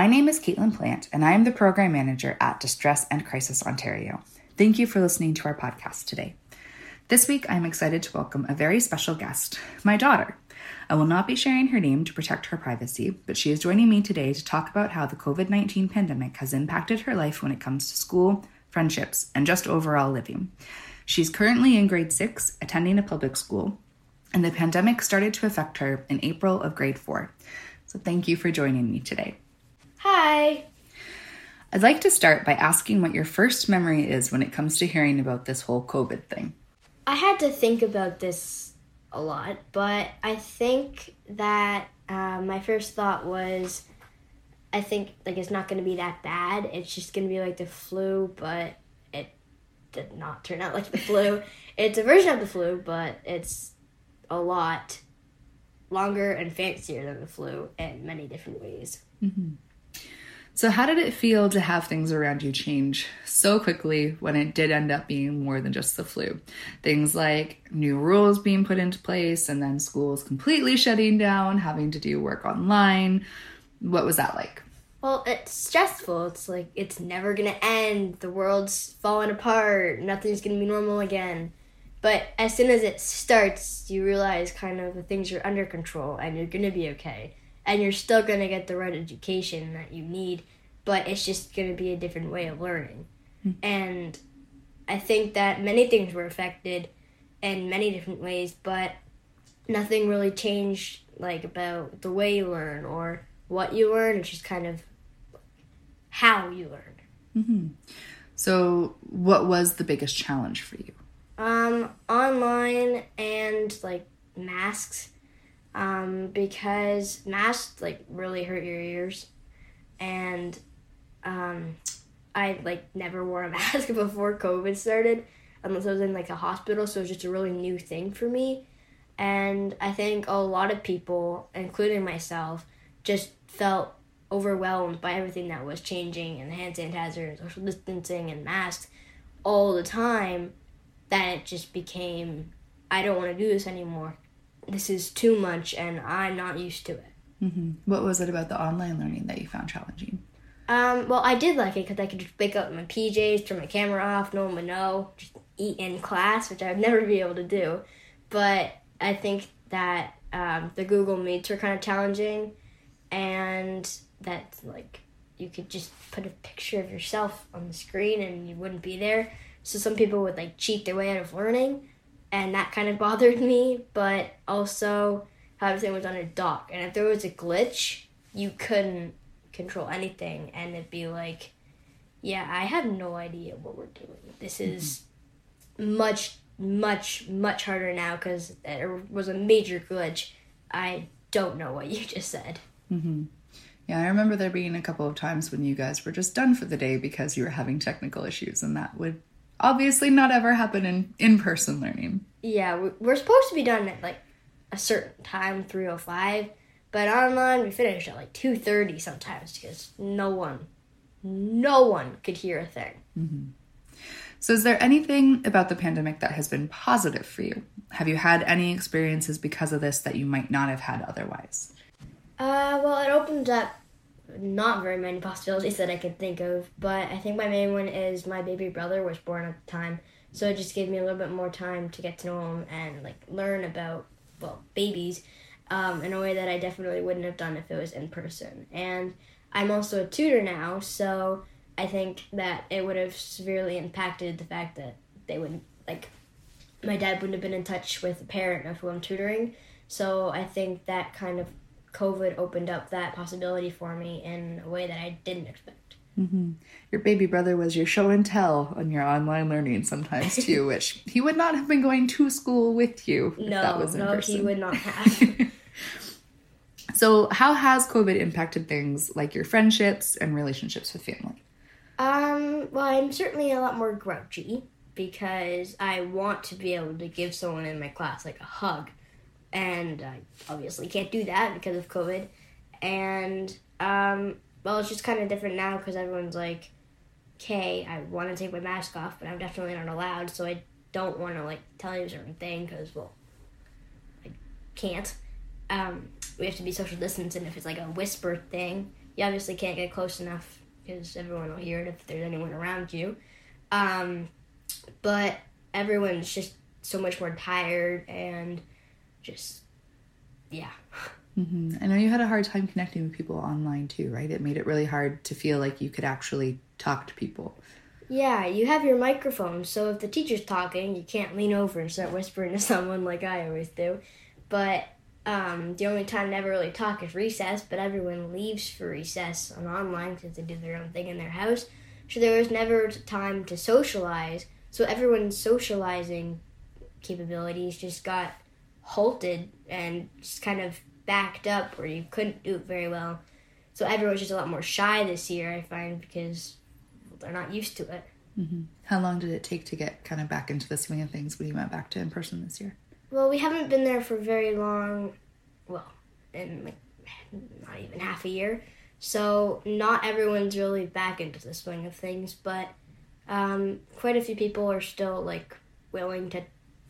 My name is Caitlin Plant, and I am the program manager at Distress and Crisis Ontario. Thank you for listening to our podcast today. This week, I'm excited to welcome a very special guest, my daughter. I will not be sharing her name to protect her privacy, but she is joining me today to talk about how the COVID 19 pandemic has impacted her life when it comes to school, friendships, and just overall living. She's currently in grade six, attending a public school, and the pandemic started to affect her in April of grade four. So thank you for joining me today. Hi. I'd like to start by asking what your first memory is when it comes to hearing about this whole COVID thing. I had to think about this a lot, but I think that uh, my first thought was I think like it's not going to be that bad. It's just going to be like the flu, but it did not turn out like the flu. It's a version of the flu, but it's a lot longer and fancier than the flu in many different ways. So, how did it feel to have things around you change so quickly when it did end up being more than just the flu? Things like new rules being put into place and then schools completely shutting down, having to do work online. What was that like? Well, it's stressful. It's like it's never gonna end. The world's falling apart. Nothing's gonna be normal again. But as soon as it starts, you realize kind of the things are under control and you're gonna be okay. And you're still gonna get the right education that you need, but it's just gonna be a different way of learning. And I think that many things were affected in many different ways, but nothing really changed like about the way you learn or what you learn. It's just kind of how you learn. So, what was the biggest challenge for you? Um, online and like masks, um, because masks like really hurt your ears, and um, I like never wore a mask before COVID started, unless I was in like a hospital. So it was just a really new thing for me, and I think a lot of people, including myself, just felt overwhelmed by everything that was changing and hand sanitizer and social distancing and masks all the time that it just became I don't want to do this anymore. This is too much and I'm not used to it. What was it about the online learning that you found challenging? Um, well, I did like it because I could just wake up in my PJs, turn my camera off, no one would know, just eat in class, which I would never be able to do. But I think that um, the Google Meets were kind of challenging, and that like you could just put a picture of yourself on the screen and you wouldn't be there. So some people would like cheat their way out of learning, and that kind of bothered me. But also how everything was on a doc, and if there was a glitch, you couldn't control anything, and it'd be like, yeah, I have no idea what we're doing. This mm-hmm. is much, much, much harder now because there was a major glitch. I don't know what you just said. Mm-hmm. Yeah, I remember there being a couple of times when you guys were just done for the day because you were having technical issues, and that would obviously not ever happen in in person learning. Yeah, we- we're supposed to be done at like a certain time, three o five, but online we finish at like two thirty sometimes because no one, no one could hear a thing. So, is there anything about the pandemic that has been positive for you? Have you had any experiences because of this that you might not have had otherwise? Uh, well, it opened up not very many possibilities that I could think of, but I think my main one is my baby brother was born at the time, So it just gave me a little bit more time to get to know him and like learn about well babies um, in a way that I definitely wouldn't have done if it was in person. And I'm also a tutor now, so I think that it would have severely impacted the fact that they wouldn't like my dad wouldn't have been in touch with a parent of who I'm tutoring. So I think that kind of COVID opened up that possibility for me in a way that I didn't expect. Mm-hmm. Your baby brother was your show and tell on your online learning sometimes too, which he would not have been going to school with you. No, that wasn't. no, person. he would not have. so, how has COVID impacted things like your friendships and relationships with family? Um, well, I'm certainly a lot more grouchy because I want to be able to give someone in my class like a hug, and I obviously can't do that because of COVID. And um, well, it's just kind of different now because everyone's like, "Okay, I want to take my mask off, but I'm definitely not allowed." So I don't want to like tell you a certain thing because well, I can't. Um, we have to be social distance, and if it's like a whisper thing, you obviously can't get close enough because everyone will hear it if there's anyone around you. Um, but everyone's just so much more tired and just yeah. Mm-hmm. I know you had a hard time connecting with people online too, right? It made it really hard to feel like you could actually talk to people. Yeah, you have your microphone, so if the teacher's talking, you can't lean over and start whispering to someone like I always do. But um, the only time to ever really talk is recess, but everyone leaves for recess on online because they do their own thing in their house. So there was never time to socialize. So everyone's socializing capabilities just got halted and just kind of backed up where you couldn't do it very well. So everyone's just a lot more shy this year, I find, because they're not used to it. Mm-hmm. How long did it take to get kind of back into the swing of things when you went back to in person this year? Well, we haven't been there for very long. Well, in like not even half a year. So not everyone's really back into the swing of things, but um, quite a few people are still like willing to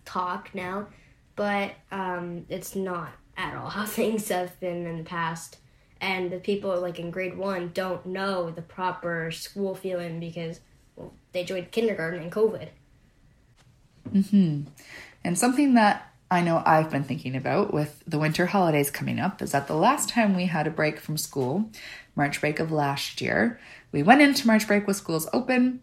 talk now. But um, it's not at all how things have been in the past. And the people like in grade one don't know the proper school feeling because well, they joined kindergarten in COVID. Hmm. And something that I know I've been thinking about with the winter holidays coming up is that the last time we had a break from school, March break of last year, we went into March break with schools open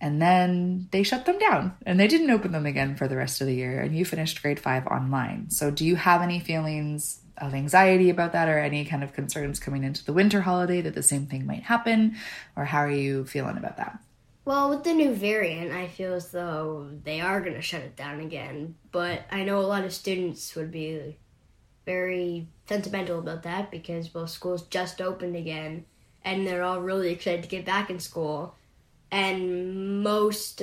and then they shut them down and they didn't open them again for the rest of the year and you finished grade 5 online. So do you have any feelings of anxiety about that or any kind of concerns coming into the winter holiday that the same thing might happen? Or how are you feeling about that? Well with the new variant i feel as though they are going to shut it down again. But i know a lot of students would be very sentimental about that because both schools just opened again and they're all really excited to get back in school and most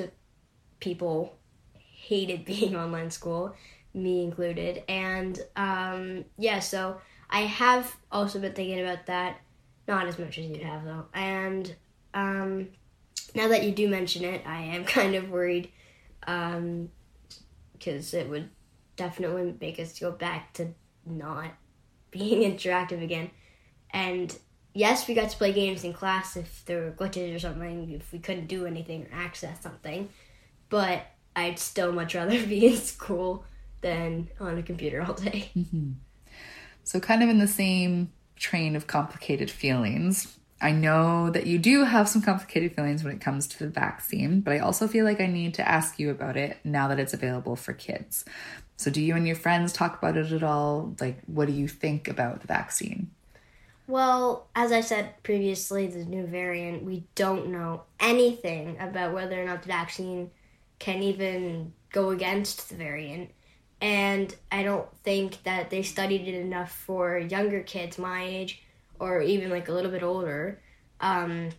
people hated being online school, me included. And um, yeah, so I have also been thinking about that. Not as much as you have though. And um, now that you do mention it, I am kind of worried because um, it would definitely make us go back to not being interactive again. And yes, we got to play games in class if there were glitches or something, if we couldn't do anything or access something. But I'd still much rather be in school than on a computer all day. Mm-hmm. So, kind of in the same train of complicated feelings, I know that you do have some complicated feelings when it comes to the vaccine, but I also feel like I need to ask you about it now that it's available for kids. So, do you and your friends talk about it at all? Like, what do you think about the vaccine? Well, as I said previously, the new variant, we don't know anything about whether or not the vaccine can even go against the variant. And I don't think that they studied it enough for younger kids my age or even like a little bit older. Um,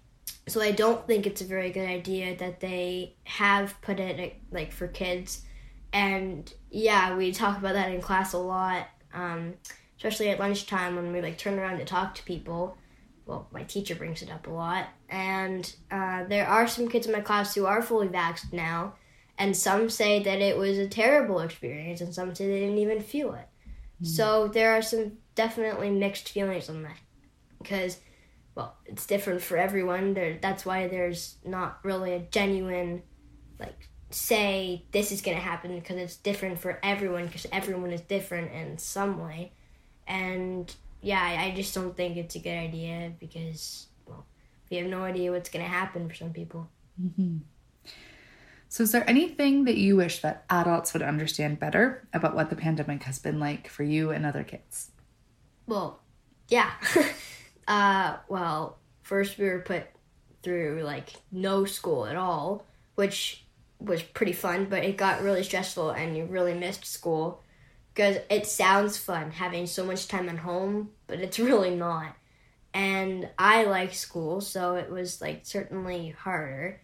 so I don't think it's a very good idea that they have put it like for kids. And yeah, we talk about that in class a lot. Um, especially at lunchtime when we like turn around to talk to people. Well, my teacher brings it up a lot, and uh, there are some kids in my class who are fully vaxxed now, and some say that it was a terrible experience, and some say they didn't even feel it. Mm. So there are some definitely mixed feelings on that, because well, it's different for everyone. There, that's why there's not really a genuine like say this is going to happen because it's different for everyone because everyone is different in some way. And yeah, I, I just don't think it's a good idea because, well, we have no idea what's going to happen for some people. So, is there anything that you wish that adults would understand better about what the pandemic has been like for you and other kids? Well, yeah. uh, well, first we were put through like no school at all, which was pretty fun, but it got really stressful and you really missed school because it sounds fun having so much time at home, but it's really not. And I like school, so it was like certainly harder.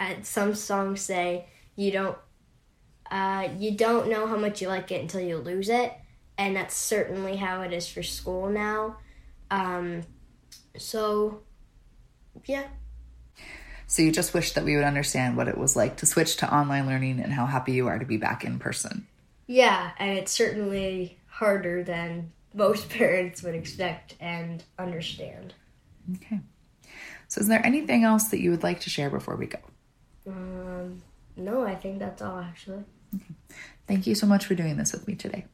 And some songs say you don't uh, you don't know how much you like it until you lose it, and that's certainly how it is for school now. Um, so, yeah, So, you just wish that we would understand what it was like to switch to online learning and how happy you are to be back in person. Yeah, and it's certainly harder than most parents would expect and understand. Okay. So, is there anything else that you would like to share before we go? Um, no, I think that's all actually. Okay. Thank you so much for doing this with me today.